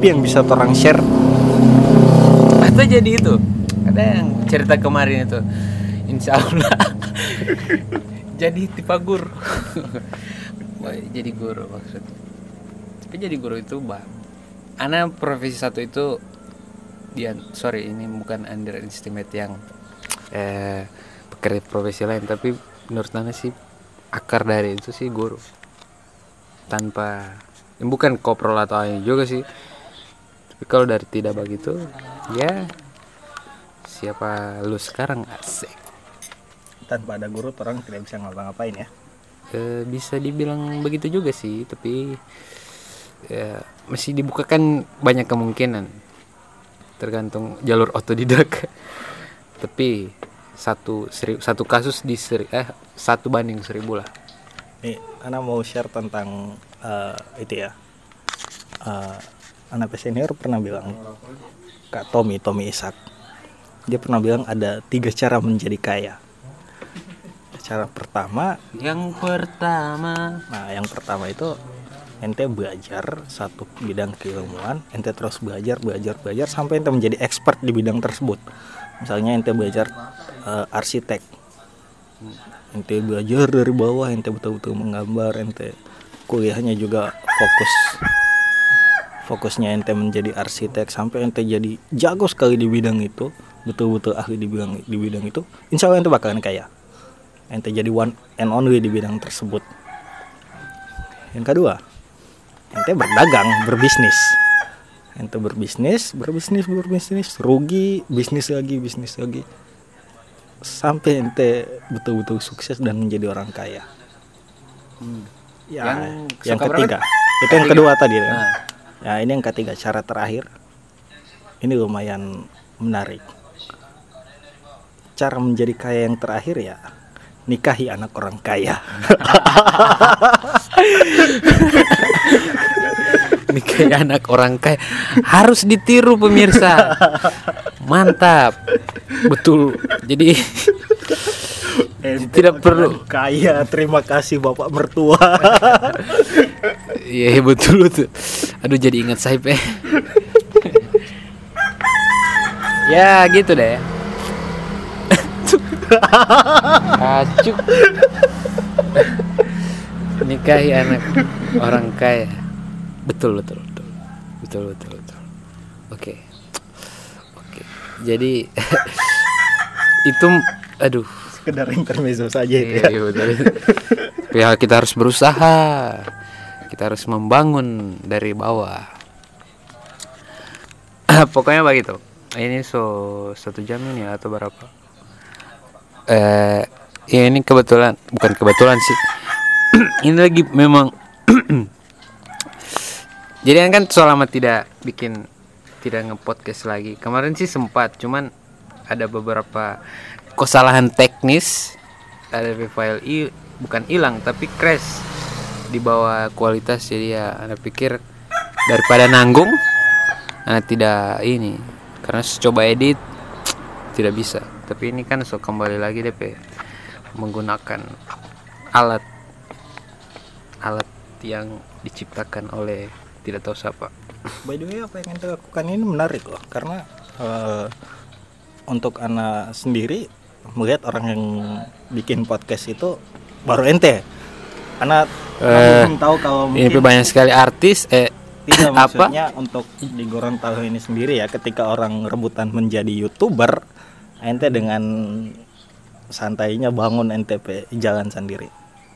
yang bisa orang share? Atau jadi itu. Ada yang cerita kemarin itu. Insya Allah. Jadi tipe guru. Jadi guru maksudnya tapi jadi guru itu bang anak profesi satu itu dia sorry ini bukan underestimate yang eh pekerja profesi lain tapi menurut Ana sih akar dari itu sih guru. Tanpa bukan koprol atau ini juga sih tapi kalau dari tidak begitu ya siapa lu sekarang asik. Tanpa ada guru orang tidak bisa ngapa-ngapain ya. E, bisa dibilang begitu juga sih tapi ya masih dibukakan banyak kemungkinan. Tergantung jalur otodidak. Tapi satu seri, satu kasus di seri, eh satu banding seribu lah. Nih Ana mau share tentang uh, itu ya. Uh, anak senior pernah bilang Kak Tommy Tommy Isak dia pernah bilang ada tiga cara menjadi kaya. Cara pertama yang pertama. Nah yang pertama itu ente belajar satu bidang keilmuan ente terus belajar belajar belajar sampai ente menjadi expert di bidang tersebut. Misalnya ente belajar uh, arsitek. Ente belajar dari bawah ente betul-betul menggambar ente kuliahnya juga fokus fokusnya ente menjadi arsitek sampai ente jadi jago sekali di bidang itu betul-betul ahli di bidang di bidang itu insya Allah ente bakalan kaya ente jadi one and only di bidang tersebut yang kedua ente berdagang berbisnis ente berbisnis berbisnis berbisnis rugi bisnis lagi bisnis lagi sampai ente betul-betul sukses dan menjadi orang kaya hmm. ya yang, yang ketiga berapa? itu yang kedua tadi ya. nah. ya ini yang ketiga cara terakhir. Ini lumayan menarik. Cara menjadi kaya yang terakhir ya nikahi anak orang kaya. Nikahi anak orang kaya. Harus ditiru pemirsa. Mantap. Betul. Jadi tidak perlu. kaya terima kasih bapak mertua. Iya betul tuh aduh jadi ingat saya pe ya gitu deh. Acuk. Nikahi anak orang kaya. Betul betul betul. Betul betul betul. Oke. Oke. Jadi itu aduh sekedar intermezzo saja itu ya. Iya, betul. ya kita harus berusaha. Kita harus membangun dari bawah. Pokoknya begitu. Ini so satu jam ini atau berapa? Eh ya ini kebetulan bukan kebetulan sih. Ini lagi memang jadi kan selama tidak bikin tidak ngepodcast lagi. Kemarin sih sempat cuman ada beberapa kesalahan teknis ada file i bukan hilang tapi crash di bawah kualitas. Jadi ya anda pikir daripada nanggung anda tidak ini karena coba edit tidak bisa. Tapi ini kan so kembali lagi DP menggunakan alat alat yang diciptakan oleh tidak tahu siapa. By the way apa yang anda lakukan ini menarik loh karena uh, untuk anak sendiri melihat orang yang bikin podcast itu baru ente. Anak uh, belum tahu kalau mungkin ini banyak sekali artis eh tidak maksudnya apa? untuk di Gorontalo ini sendiri ya ketika orang rebutan menjadi youtuber ente dengan santainya bangun NTP jalan sendiri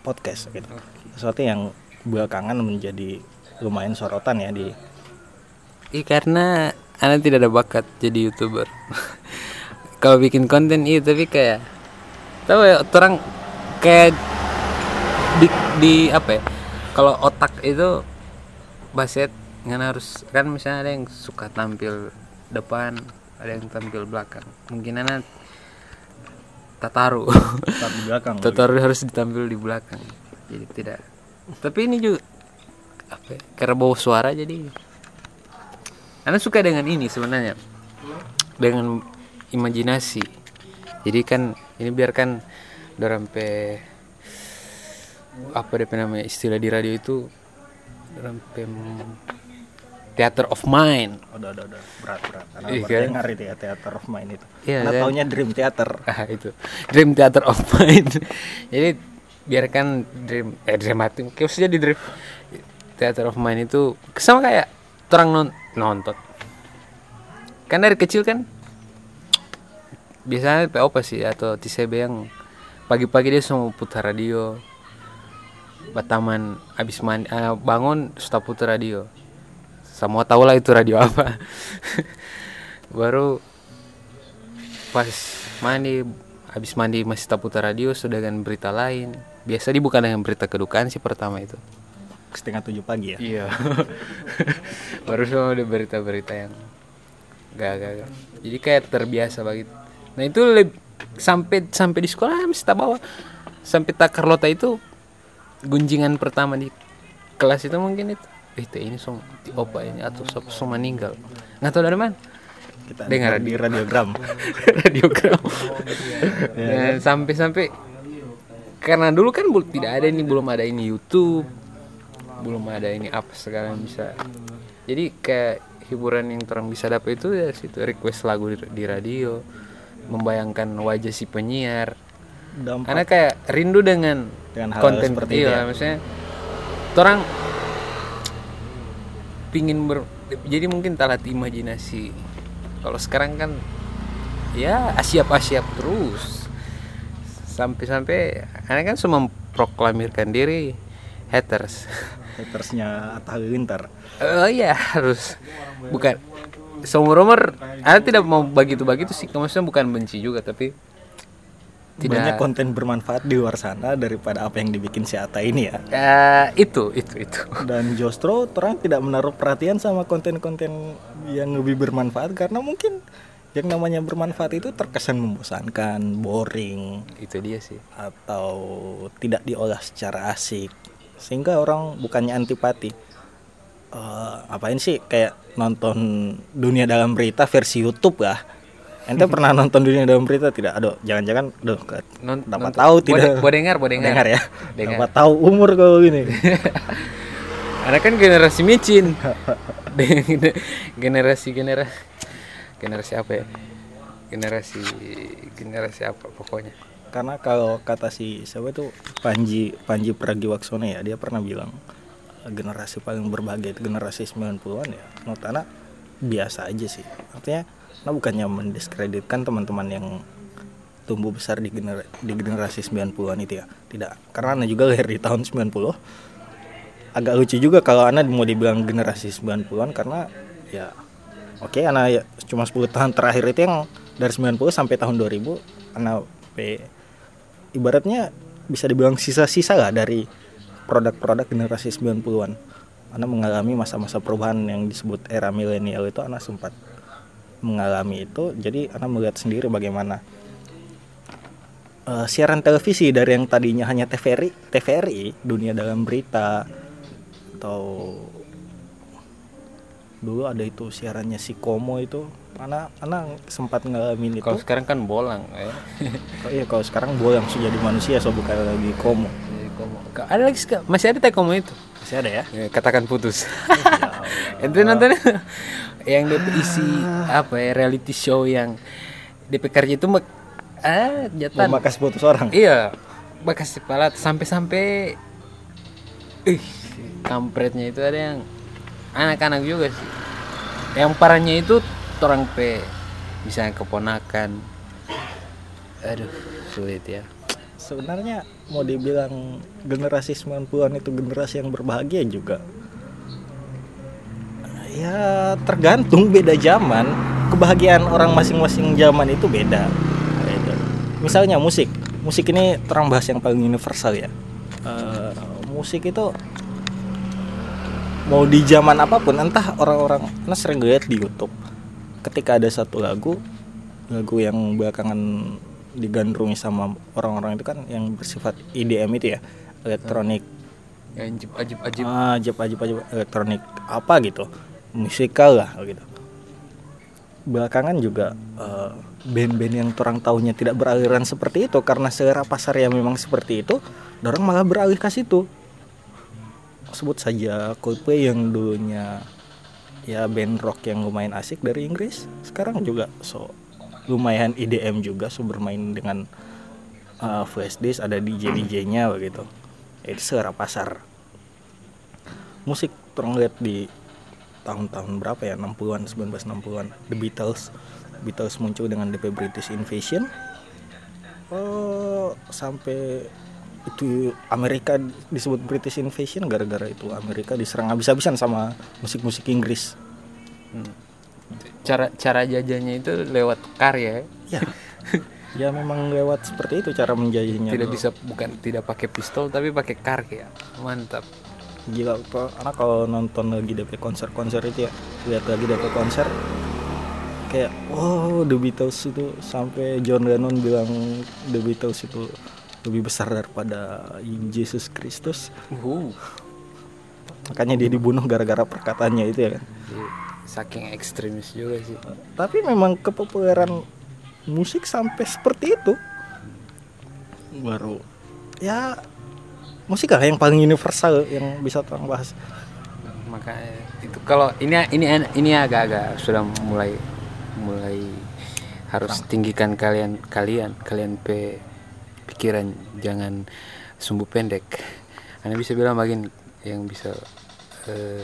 podcast gitu. Sesuatu yang belakangan menjadi lumayan sorotan ya di Iya karena anda tidak ada bakat jadi youtuber kalau bikin konten iya tapi kayak tahu ya orang kayak di, di apa ya kalau otak itu baset nggak harus kan misalnya ada yang suka tampil depan ada yang tampil belakang mungkin anak tataru di belakang tataru harus ditampil di belakang jadi tidak. Tapi ini juga apa ya, karena bawa suara jadi anda suka dengan ini sebenarnya dengan imajinasi. Jadi kan ini biarkan sampai apa dia namanya istilah di radio itu sampai Theater of Mind. Udah udah udah. Berat berat. Karena Iya kan? dengar itu ya teater of mind itu. Iya, Karena kan? taunya dream theater. Ah itu. Dream Theater of Mind. Jadi biarkan dream eh dramatik kayak usah jadi dream Theater of Mind itu sama kayak orang non nonton. Kan dari kecil kan biasanya POP sih atau TCB yang pagi-pagi dia semua putar radio. Bataman abis mandi eh, bangun sudah putar radio. Semua tahu lah itu radio apa. Baru pas mandi habis mandi masih tak putar radio sudah dengan berita lain. Biasa dibuka dengan berita kedukaan sih pertama itu. Setengah tujuh pagi ya? Iya. Baru semua ada berita-berita yang gak gak gak. jadi kayak terbiasa begitu nah itu leb- sampai sampai di sekolah mesti tak bawa. Sampai tak Carlota itu gunjingan pertama di kelas itu mungkin itu. Eh teh ini song opa ini atau sop song meninggal. Nggak tahu dari mana. Kita Dengar. di radiogram. Radiogram. Sampai-sampai karena dulu kan tidak ada ini belum ada ini YouTube belum ada ini apa sekarang bisa. Jadi kayak hiburan yang orang bisa dapat itu ya situ request lagu di, di radio membayangkan wajah si penyiar. Dampak karena kayak rindu dengan, Dengan hal konten seperti itu iya ya. maksudnya orang pingin ber jadi mungkin talat imajinasi. Kalau sekarang kan ya asyap terus. Sampai-sampai anak kan semua memproklamirkan diri haters. Hatersnya Atta Halilintar oh iya harus. Bukan seumur umur anak tidak mau begitu begitu sih. Maksudnya bukan benci juga tapi banyak tidak konten bermanfaat di luar sana daripada apa yang dibikin si Atta ini ya. Eh, itu itu itu. Dan justru orang tidak menaruh perhatian sama konten-konten yang lebih bermanfaat karena mungkin yang namanya bermanfaat itu terkesan membosankan, boring, itu dia sih. atau tidak diolah secara asik. Sehingga orang bukannya antipati Eh, apain sih kayak nonton dunia dalam berita versi YouTube lah ente pernah nonton dunia dalam berita tidak aduh jangan-jangan aduh Non- dapat tahu tidak bo dengar, bo dengar. dengar ya Dengar. dapat tahu umur kalau gini Anak kan generasi micin. Gen- generasi generasi generasi apa ya? Generasi generasi apa pokoknya. karena kalau kata si siapa itu Panji Panji Pragiwaksono ya dia pernah bilang generasi paling berbahagia itu generasi 90-an ya. Anak biasa aja sih. Artinya nah bukannya mendiskreditkan teman-teman yang tumbuh besar di, gener- di generasi 90-an itu ya? Tidak. Karena anak juga lahir di tahun 90 agak lucu juga kalau anak mau dibilang generasi 90-an karena ya oke anak ya cuma 10 tahun terakhir itu yang dari 90 sampai tahun 2000 anak ibaratnya bisa dibilang sisa-sisa lah dari produk-produk generasi 90-an anak mengalami masa-masa perubahan yang disebut era milenial itu anak sempat mengalami itu jadi anak melihat sendiri bagaimana. Eh, siaran televisi dari yang tadinya hanya TVRI TVRI dunia dalam berita atau dulu ada itu siarannya si Komo itu anak anak sempat ngalamin itu. Kalau sekarang kan bolang ya. Oh iya kalau sekarang yang sudah jadi manusia so bukan lagi Komo Jadi komo. Ada lagi masih ada teh komo itu. masih ada ya Ya, katakan putus. Itu nonton yang DP isi apa ya reality show yang DP kerja itu mek- ah jatan. memakas putus orang Iya, bekas kepala sampai-sampai ih kampretnya itu ada yang anak-anak juga sih. Yang parahnya itu orang P misalnya keponakan. Aduh, sulit ya. Sebenarnya mau dibilang generasi 90-an itu generasi yang berbahagia juga. Ya tergantung beda zaman. Kebahagiaan orang masing-masing zaman itu beda. Misalnya musik. Musik ini terang bahas yang paling universal ya. Eh, musik itu mau di zaman apa pun entah orang-orang karena sering lihat di YouTube. Ketika ada satu lagu lagu yang belakangan digandrungi sama orang-orang itu kan yang bersifat EDM itu ya elektronik. Ajib ajib ajib. ah, ajib ajib ajib elektronik apa gitu musikal lah gitu. Belakangan juga eh, band-band yang orang tahunya tidak beraliran seperti itu karena selera pasar yang memang seperti itu orang malah beralih ke situ. Sebut saja Coldplay yang dulunya ya band rock yang lumayan asik dari Inggris sekarang juga so lumayan IDM juga so bermain dengan uh, flash disk ada DJ DJ nya begitu. Itu secara pasar. Musik terang lihat di tahun-tahun berapa ya 60-an 1960-an The Beatles. Beatles muncul dengan DP British Invasion. Oh sampai itu Amerika disebut British Invasion gara-gara itu Amerika diserang habis-habisan sama musik-musik Inggris cara cara jajanya itu lewat karya ya? Ya. Memang lewat seperti itu cara menjajinya tidak bisa bukan tidak pakai pistol tapi pakai karya mantap. Gila kok anak kalau nonton lagi DP konser-konser itu ya lihat lagi DP konser kayak wow The Beatles itu sampai John Lennon bilang The Beatles itu lebih besar daripada Yesus Kristus uh makanya dia dibunuh gara-gara perkataannya itu ya kan saking ekstremis juga sih. Tapi memang kepopuleran musik sampai seperti itu baru. ya musik lah yang paling universal yang bisa orang bahas. Maka itu kalau ini ini ini agak-agak sudah mulai mulai harus tinggikan kalian kalian kalian pe pikiran jangan sumbu pendek. Anda bisa bilang bagian yang bisa eh,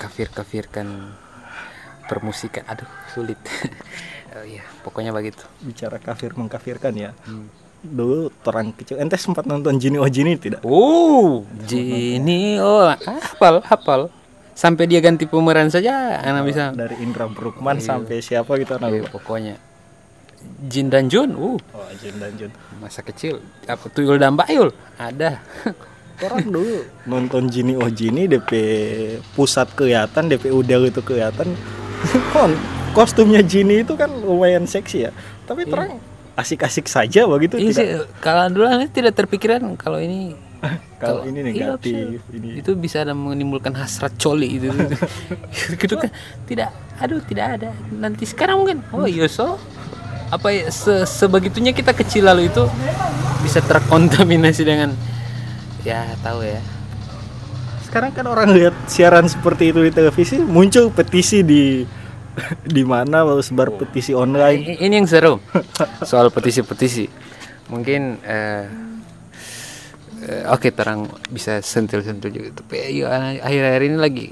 kafir kafirkan permusikan aduh sulit oh iya pokoknya begitu bicara kafir mengkafirkan ya Hmm. dulu orang kecil ente sempat nonton Jini oh Jini tidak Oh, Jini, oh, hafal, hafal. Sampai dia ganti pemeran saja, anak bisa. dari Indra Brukman sampai siapa gitu anak lupa. pokoknya Jin dan Jun, uh, oh Jin dan Jun masa kecil. Apa Tuyul dan Bayul? Ada. orang dulu. Nonton Jini oh Jini DP pusat kelihatan DP udel itu kelihatan. Kon kostumnya Jini itu kan lumayan seksi ya. Tapi terang asik-asik saja begitu Iya sih, tidak kalau dulu aneh tidak terpikiran kalau ini kalau ini Iya, negatif bisa. ini. Itu bisa ada menimbulkan hasrat coli itu gitu kan. Tidak aduh tidak ada. Nanti sekarang mungkin. Oh iya so. Apa ya se- sebegitunya kita kecil lalu itu bisa terkontaminasi dengan ya tahu ya. Sekarang kan orang lihat siaran seperti itu di televisi muncul petisi di di mana mau sebar petisi online. Ini yang seru. Soal petisi-petisi. Mungkin eh, eh, oke terang bisa sentil-sentil juga tapi ya, akhir-akhir ini lagi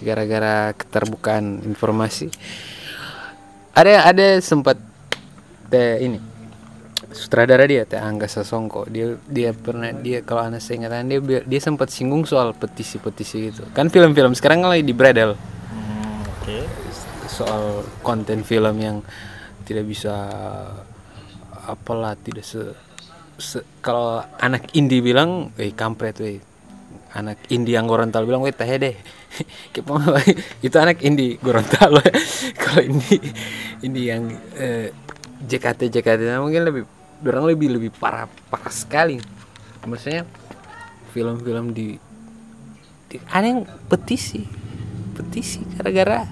gara-gara keterbukaan informasi. Ada ada sempat teh ini sutradara dia teh Angga Sasongko. Dia dia pernah dia kalau anak saya ingatan dia dia sempat singgung soal petisi-petisi gitu. Kan film-film sekarang lagi di bredel Hmm, oke. Soal konten film yang tidak bisa apalah tidak se, se- kalau anak indie bilang eh kampret weh. Anak indie yang Gorontalo bilang weh teh deh. Itu anak indie Gorontalo. Kalau indie indie yang eh, JKT JKT mungkin lebih orang lebih lebih parah parah sekali maksudnya film-film di, di ada yang petisi petisi gara-gara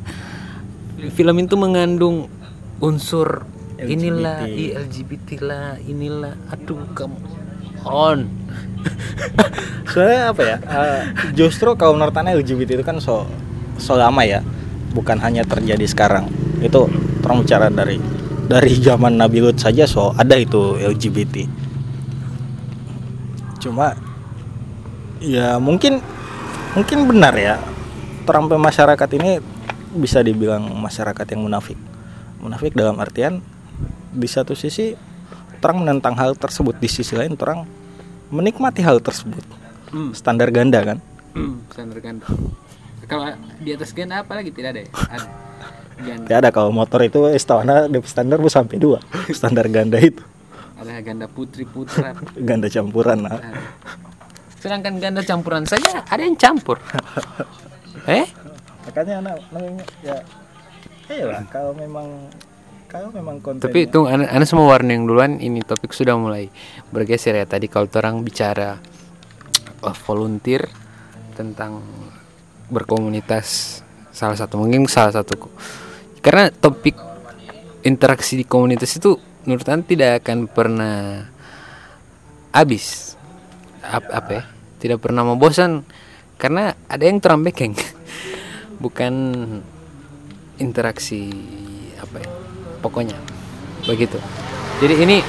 film itu mengandung unsur LGBT. inilah LGBT lah inilah aduh kamu on Soalnya apa ya? eh, justru kaum Nortana LGBT itu kan so so lama ya, bukan hanya terjadi sekarang. Itu orang bicara dari dari zaman Nabi Lut saja so ada itu LGBT. Cuma ya mungkin mungkin benar ya. Terampil masyarakat ini bisa dibilang masyarakat yang munafik. Munafik dalam artian di satu sisi terang menentang hal tersebut, di sisi lain terang menikmati hal tersebut. Standar ganda kan? standar ganda kalau di atas ganda apa lagi tidak ada ya Ya ada kalau motor itu istawana DP standar bu sampai dua. Standar ganda itu. Ada ganda putri putra. Ganda campuran nah. sedangkan ganda campuran saja ada yang campur. Eh? Makanya anak namanya ya iya lah kalau memang kalau memang konten Tapi itu anda, anda semua warning duluan ini topik sudah mulai bergeser ya. Tadi kalau orang bicara uh, volunteer tentang berkomunitas salah satu mungkin salah satu karena topik interaksi di komunitas itu menurut anda tidak akan pernah habis. Ap- apa ya? Tidak pernah membosan karena ada yang terambekeng bukan interaksi apa ya pokoknya. Begitu. Jadi ini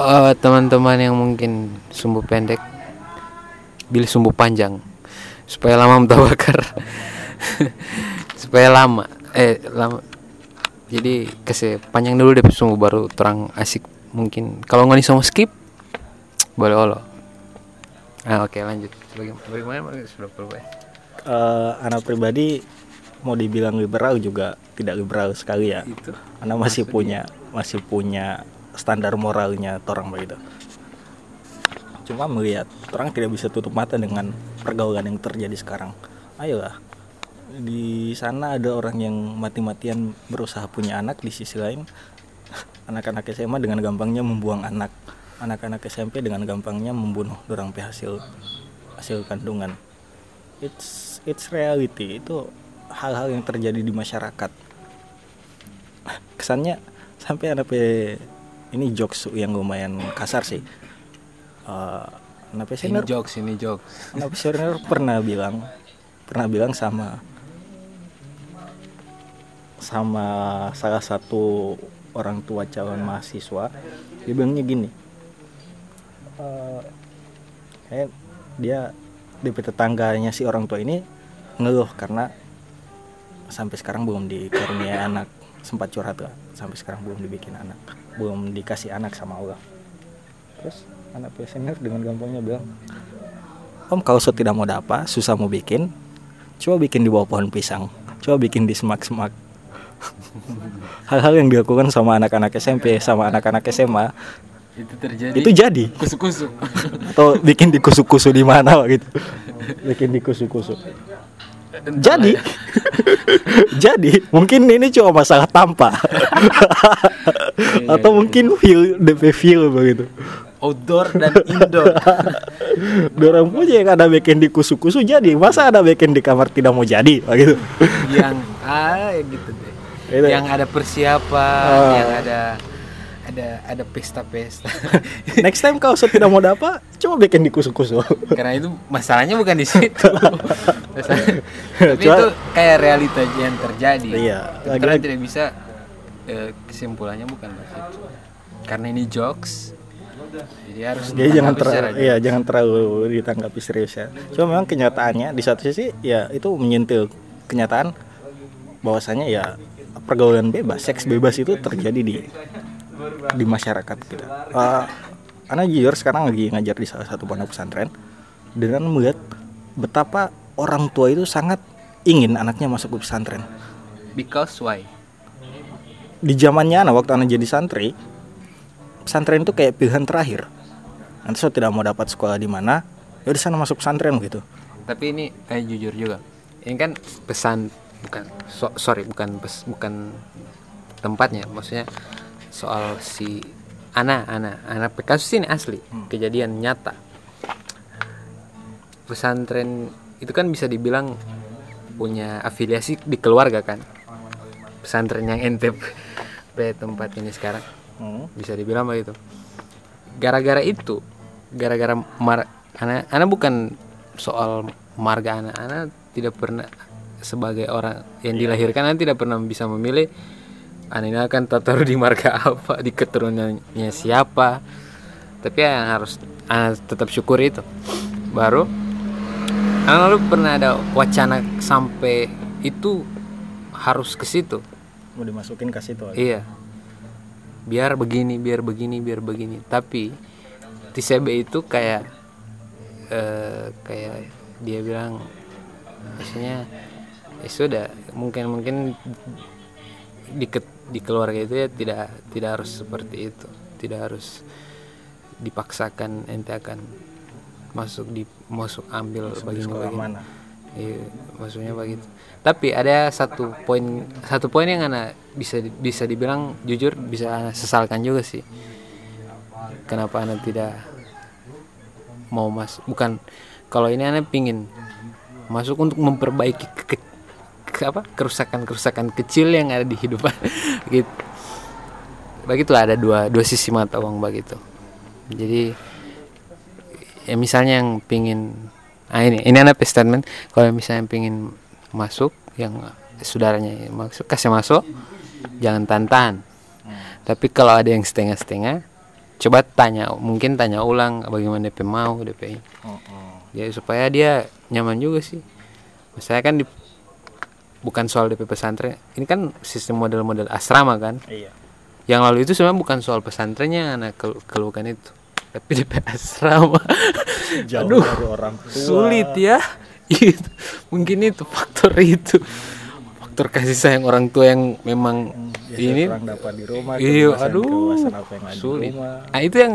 eh, teman-teman yang mungkin sumbu pendek pilih sumbu panjang. Supaya lama bakar supaya lama. Eh lama. Jadi kasih panjang dulu deh sumbu baru terang asik mungkin. Kalau nggak mau skip boleh olo. Ah oke lanjut. Bagaimana? Sudah uh, anak pribadi mau dibilang liberal juga tidak liberal sekali ya. Itu. Karena masih punya masih punya standar moralnya orang begitu. Cuma melihat orang tidak bisa tutup mata dengan pergaulan yang terjadi sekarang. Ayolah di sana ada orang yang mati-matian berusaha punya anak di sisi lain anak-anak SMA dengan gampangnya membuang anak. Anak-anak SMP dengan gampangnya membunuh orang hasil hasil kandungan. It's it's reality. Itu hal-hal yang terjadi di masyarakat. Kesannya sampai anak ini jokes yang lumayan kasar sih. Uh, anak ini jokes ini jokes. anak senior pernah bilang pernah bilang sama sama salah satu orang tua calon mahasiswa dia bilangnya gini uh, kayak dia di tetangganya si orang tua ini ngeluh karena sampai sekarang belum dikaruniai anak sempat curhat lah sampai sekarang belum dibikin anak belum dikasih anak sama Allah. Terus anak senior dengan gampangnya bilang Om kalau so tidak mau dapat susah mau bikin coba bikin di bawah pohon pisang coba bikin di semak-semak hal-hal yang dilakukan sama anak-anak SMP sama anak-anak SMA itu terjadi. Itu jadi. Kusuk-kusuk. Atau bikin di kusuk-kusuk di mana gitu. Bikin di kusuk-kusuk jadi. Jadi mungkin ini cuma masalah tampak. Atau mungkin feel DP feel begitu outdoor dan indoor. Dorang punya yang ada bikin di kusuk-kusuk jadi. Masa ada bikin di kamar tidak mau jadi begitu yang ah gitu deh itu. yang ada persiapan uh. yang ada ada ada pesta-pesta. Next time kalau saya tidak mau dapat, coba bikin di kusuk-kusuk. Karena itu masalahnya bukan di situ. Tapi Cuma, itu kayak realita yang terjadi. Iya. Lagi tidak bisa eh, kesimpulannya bukan itu. Karena ini jokes. Jadi harus Jadi jangan terlalu iya, jangan terlalu ditanggapi serius ya. Cuma memang kenyataannya di satu sisi ya itu menyentuh kenyataan bahwasanya ya pergaulan bebas, seks bebas itu terjadi di di masyarakat kita. Uh, Ana jujur sekarang lagi ngajar di salah satu pondok pesantren dengan melihat betapa orang tua itu sangat ingin anaknya masuk ke pesantren. Because why? Di zamannya anak waktu anak jadi santri, pesantren itu kayak pilihan terakhir. Nanti saya tidak mau dapat sekolah di mana, ya di sana masuk pesantren gitu. Tapi ini eh, jujur juga, ini kan pesan bukan so, sorry bukan pes, bukan tempatnya, maksudnya soal si Ana Ana anak kasus ini asli hmm. kejadian nyata. Pesantren itu kan bisa dibilang punya afiliasi di keluarga kan. Pesantren yang ente tempat ini sekarang. Hmm. bisa dibilang begitu. Gara-gara itu gara-gara mar anak anak bukan soal marga anak anak tidak pernah sebagai orang yang dilahirkan anak tidak pernah bisa memilih ini akan taruh di marga apa di keturunannya siapa. Tapi ya yang harus uh, tetap syukur itu. Baru anak lalu pernah ada wacana sampai itu harus ke situ. Mau dimasukin ke situ aja. iya. Biar begini biar begini biar begini. Tapi TCB itu kayak uh, kayak dia bilang maksudnya ya sudah mungkin mungkin di di keluarga itu ya tidak tidak harus seperti itu. Tidak harus dipaksakan ente akan masuk di masuk ambil bagi. mana? Iya maksudnya begitu. Tapi ada satu poin satu poin yang anak bisa bisa dibilang jujur bisa sesalkan juga sih. Kenapa anak tidak mau mas bukan kalau ini anak pingin masuk untuk memperbaiki ke, apa kerusakan-kerusakan kecil yang ada di hidup. Gitu. Begitulah ada dua dua sisi mata uang begitu. Jadi ya misalnya yang pingin ah ini ini anak statement. Kalau misalnya pengen masuk yang saudaranya masuk kasih masuk jangan tantan tapi kalau ada yang setengah-setengah coba tanya mungkin tanya ulang bagaimana DP mau DP Oh, oh. ya supaya dia nyaman juga sih. Saya kan di bukan soal DP pesantren. Ini kan sistem model-model asrama kan? Iya. Yang lalu itu sebenarnya bukan soal pesantrennya anak kel- keluhkan itu. Tapi DP asrama. Jauh Aduh, dari orang tua. sulit ya. Itu mungkin itu faktor itu. Faktor kasih sayang orang tua yang memang Ya, ini. kurang dapat di rumah iya aduh apa yang ada di sulit. rumah. Nah itu yang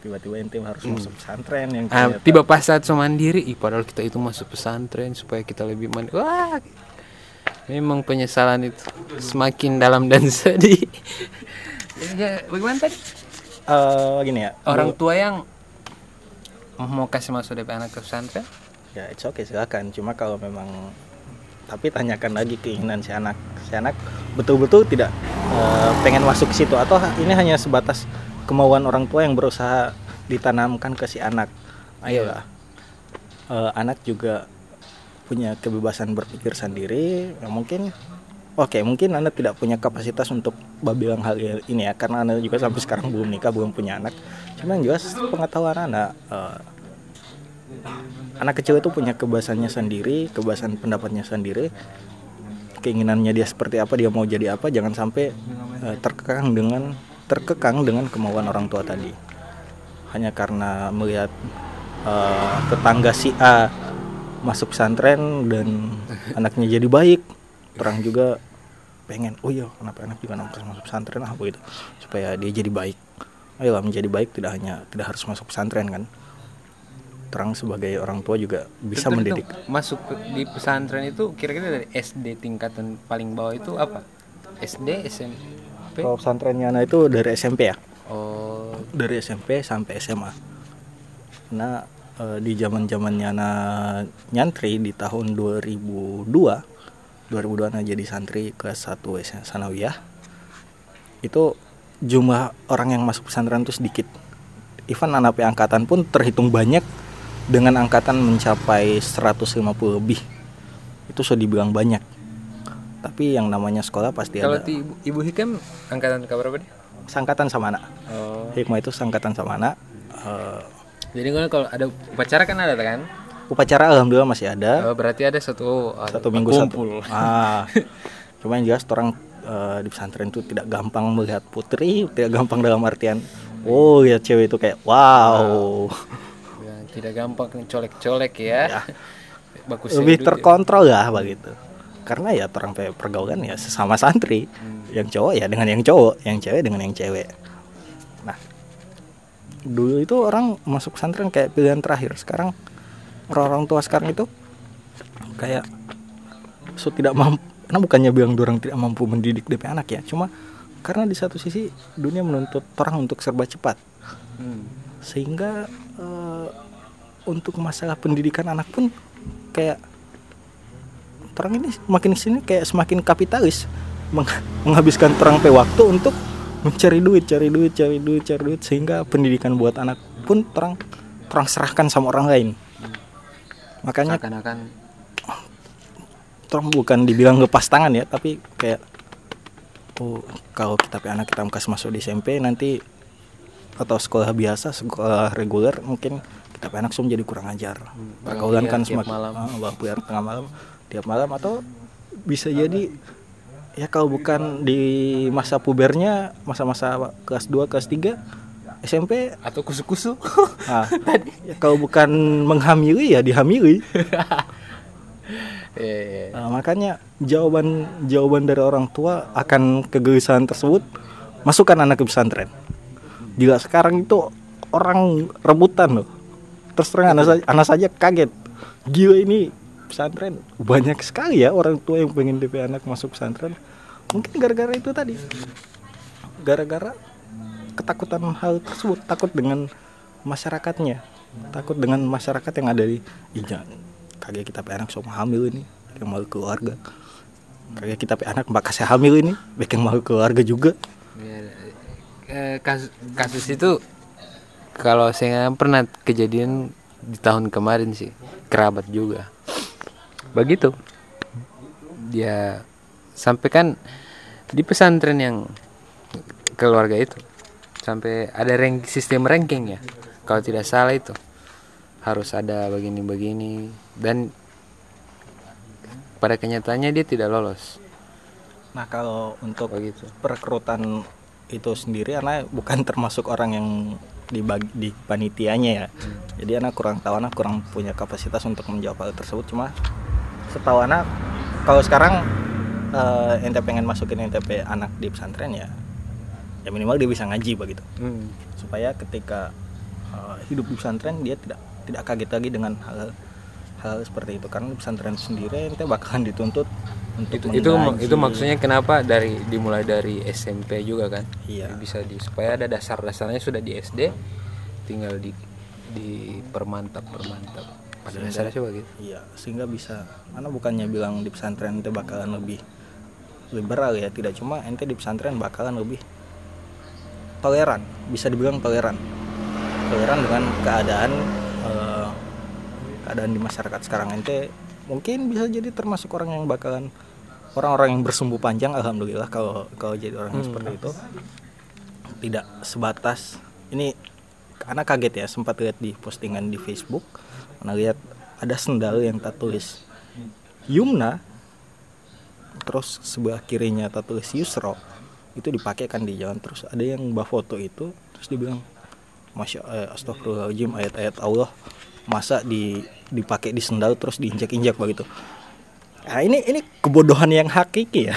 tiba-tiba ente harus masuk pesantren yang ah, tiba pas saat mandiri. Ih, padahal kita itu masuk pesantren supaya kita lebih mandiri. Wah memang penyesalan itu. Semakin dalam dan sedih. Ya, bagaimana tadi? Eh, gini ya. Orang tua yang mau kasih masuk DP anak ke pesantren? Ya it's okay silakan. Cuma kalau memang tapi tanyakan lagi keinginan si anak. Si anak betul-betul tidak eh, pengen masuk ke situ atau ini hanya sebatas kemauan orang tua yang berusaha ditanamkan ke si anak. Ayolah. Eh, anak juga punya kebebasan berpikir sendiri ya mungkin oke mungkin anda tidak punya kapasitas untuk bilang hal ini ya karena anda juga sampai sekarang belum nikah belum punya anak cuman jelas pengetahuan anak eh, anak kecil itu punya kebebasannya sendiri, kebebasan pendapatnya sendiri, keinginannya dia seperti apa, dia mau jadi apa, jangan sampai eh, terkekang dengan terkekang dengan kemauan orang tua tadi. Hanya karena melihat eh, tetangga si A masuk pesantren dan anaknya jadi baik, orang juga pengen, oh iya, kenapa anak juga masuk masuk pesantren ah begitu, supaya dia jadi baik. Ayolah menjadi baik tidak hanya tidak harus masuk pesantren kan. Terang sebagai orang tua juga bisa Terus mendidik. masuk di pesantren itu kira-kira dari SD tingkatan paling bawah itu apa? SD SMP kalau pesantrennya anak itu dari SMP ya. Oh. Dari SMP sampai SMA nah eh, di zaman zamannya anak nyantri di tahun 2002 2002 anak jadi santri 1 SMA sanawiyah itu jumlah orang yang masuk pesantren itu sedikit. Even anak angkatan pun terhitung banyak dengan angkatan mencapai 150 lebih. Itu sudah dibilang banyak. Tapi yang namanya sekolah pasti kalau ada. ibu, ibu hikam angkatan ke berapa dia? Sangkatan sama anak. Oh. Hikmah itu sangkatan sama anak. Eh, jadi kalau kalau ada upacara kan ada kan? Upacara alhamdulillah masih ada. Oh, berarti ada satu oh, satu minggu kumpul. Satu ah. Cuma yang jelas orang eh, di pesantren itu tidak gampang melihat putri tidak gampang dalam artian oh ya cewek itu kayak wow. Ya, tidak gampang colek-colek ya, bagus lebih terkontrol lah begitu. Karena ya orang pe- pergaulan ya sesama santri. Yang cowok ya dengan yang cowok yang cewek dengan yang cewek dulu itu orang masuk pesantren kayak pilihan terakhir. Sekarang orang-orang tua sekarang itu kayak so tidak mampu karena bukannya bilang orang tidak mampu mendidik DP anak ya cuma karena di satu sisi dunia menuntut orang untuk serba cepat. Hmm. sehingga eh, untuk masalah pendidikan anak pun kayak orang ini makin sini kayak semakin kapitalis meng- menghabiskan terang pe waktu untuk mencari duit cari duit cari duit cari duit sehingga pendidikan buat anak pun terang terang serahkan sama orang lain. Makanya seakan-akan terang bukan dibilang lepas tangan ya tapi kayak oh kalau kita anak kita kasih masuk di SMP nanti atau sekolah biasa sekolah reguler mungkin kita anak semua jadi kurang ajar. Pergaulan Bang kan semakin malam. Biar tengah malam tiap malam atau bisa jadi ya kalau bukan di masa pubernya masa-masa kelas 2 kelas 3 SMP atau kusu-kusu ah, ya kalau bukan menghamili ya dihamili Iya, iya. Nah, makanya jawaban jawaban dari orang tua akan kegelisahan tersebut masukkan anak ke pesantren. Jika sekarang itu orang rebutan loh. Terus terang anak anak saja kaget. Gila ini pesantren. Banyak sekali ya orang tua yang pengen DP anak masuk pesantren. Mungkin gara-gara itu tadi. Gara-gara ketakutan hal tersebut, takut dengan masyarakatnya, takut dengan masyarakat yang ada di "Ih, jangan. Kaget kita pe anak sama hamil ini. Yang mau keluarga. Kaget kita pe anak mbak kasih hamil ini. Bikin mau keluarga juga. Ya, eh, kasus, kasus itu kalau saya pernah kejadian di tahun kemarin sih. Kerabat juga begitu. Dia sampaikan di pesantren yang keluarga itu. Sampai ada rank sistem ranking ya kalau tidak salah itu. Harus ada begini-begini. Dan pada kenyataannya dia tidak lolos. Nah kalau untuk begitu. perekrutan itu sendiri anak bukan termasuk orang yang dibagi di panitianya ya. Jadi anak kurang tahu anak kurang punya kapasitas untuk menjawab hal tersebut. Cuma setahu anak kalau sekarang eh, ente pengen masukin NTP anak di pesantren ya ya minimal dia bisa ngaji begitu. Hmm. supaya ketika eh, hidup di pesantren dia tidak tidak kaget lagi dengan hal hal seperti itu. Karena di pesantren sendiri ente bakalan dituntut untuk itu itu itu maksudnya kenapa? Dari dimulai dari SMP juga kan? Iya. bisa di supaya ada dasar-dasarnya sudah di SD tinggal di di permantap permantap pada Sehingga- dasarnya. sih begitu Iya, sehingga bisa. Mana bukannya bilang di pesantren ente bakalan lebih liberal ya, tidak. Cuma ente di pesantren bakalan lebih toleran, bisa dibilang toleran. Toleran dengan keadaan eh, keadaan di masyarakat sekarang. Ente mungkin bisa jadi termasuk orang yang bakalan orang-orang yang bersumbu panjang alhamdulillah kalau kalau jadi orang yang seperti itu. Tidak sebatas ini karena kaget ya sempat lihat di postingan di Facebook karena lihat ada sendal yang tak tulis Yumna terus sebelah kirinya tak tulis Yusro itu dipakai kan di jalan. Terus ada yang mbak foto itu terus dibilang masya eh, astagfirullahaladzim ayat-ayat Allah masa di dipakai di sendal terus diinjak-injak begitu Nah, ini ini kebodohan yang hakiki ya.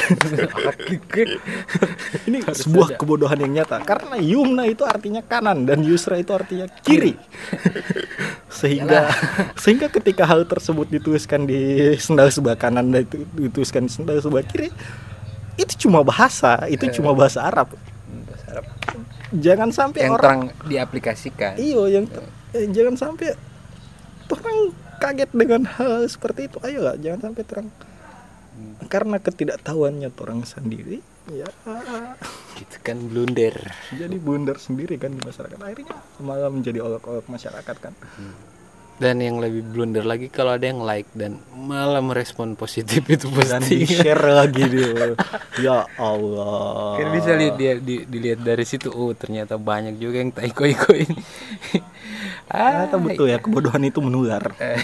ini sebuah kebodohan yang nyata. Karena yumna itu artinya kanan dan yusra itu artinya kiri. sehingga sehingga ketika hal tersebut dituliskan di sendal sebelah kanan dan itu dituliskan di sendal sebelah kiri itu cuma bahasa, itu cuma bahasa Arab. bahasa Arab. Jangan sampai yang orang terang diaplikasikan. Iyo yang eh, jangan sampai orang kaget dengan hal seperti itu. Ayo lah jangan sampai terang. Karena ketidaktahuannya orang sendiri ya. Gitu kan blunder. Jadi bundar sendiri kan di masyarakat. Akhirnya malah menjadi olok-olok masyarakat kan dan yang lebih blunder lagi kalau ada yang like dan malah merespon positif itu dan di pasti. share lagi dia. Ya Allah. Kan bisa lihat dia di- dilihat dari situ oh ternyata banyak juga yang tak iko iko ini ternyata betul ya kebodohan itu menular. Eh.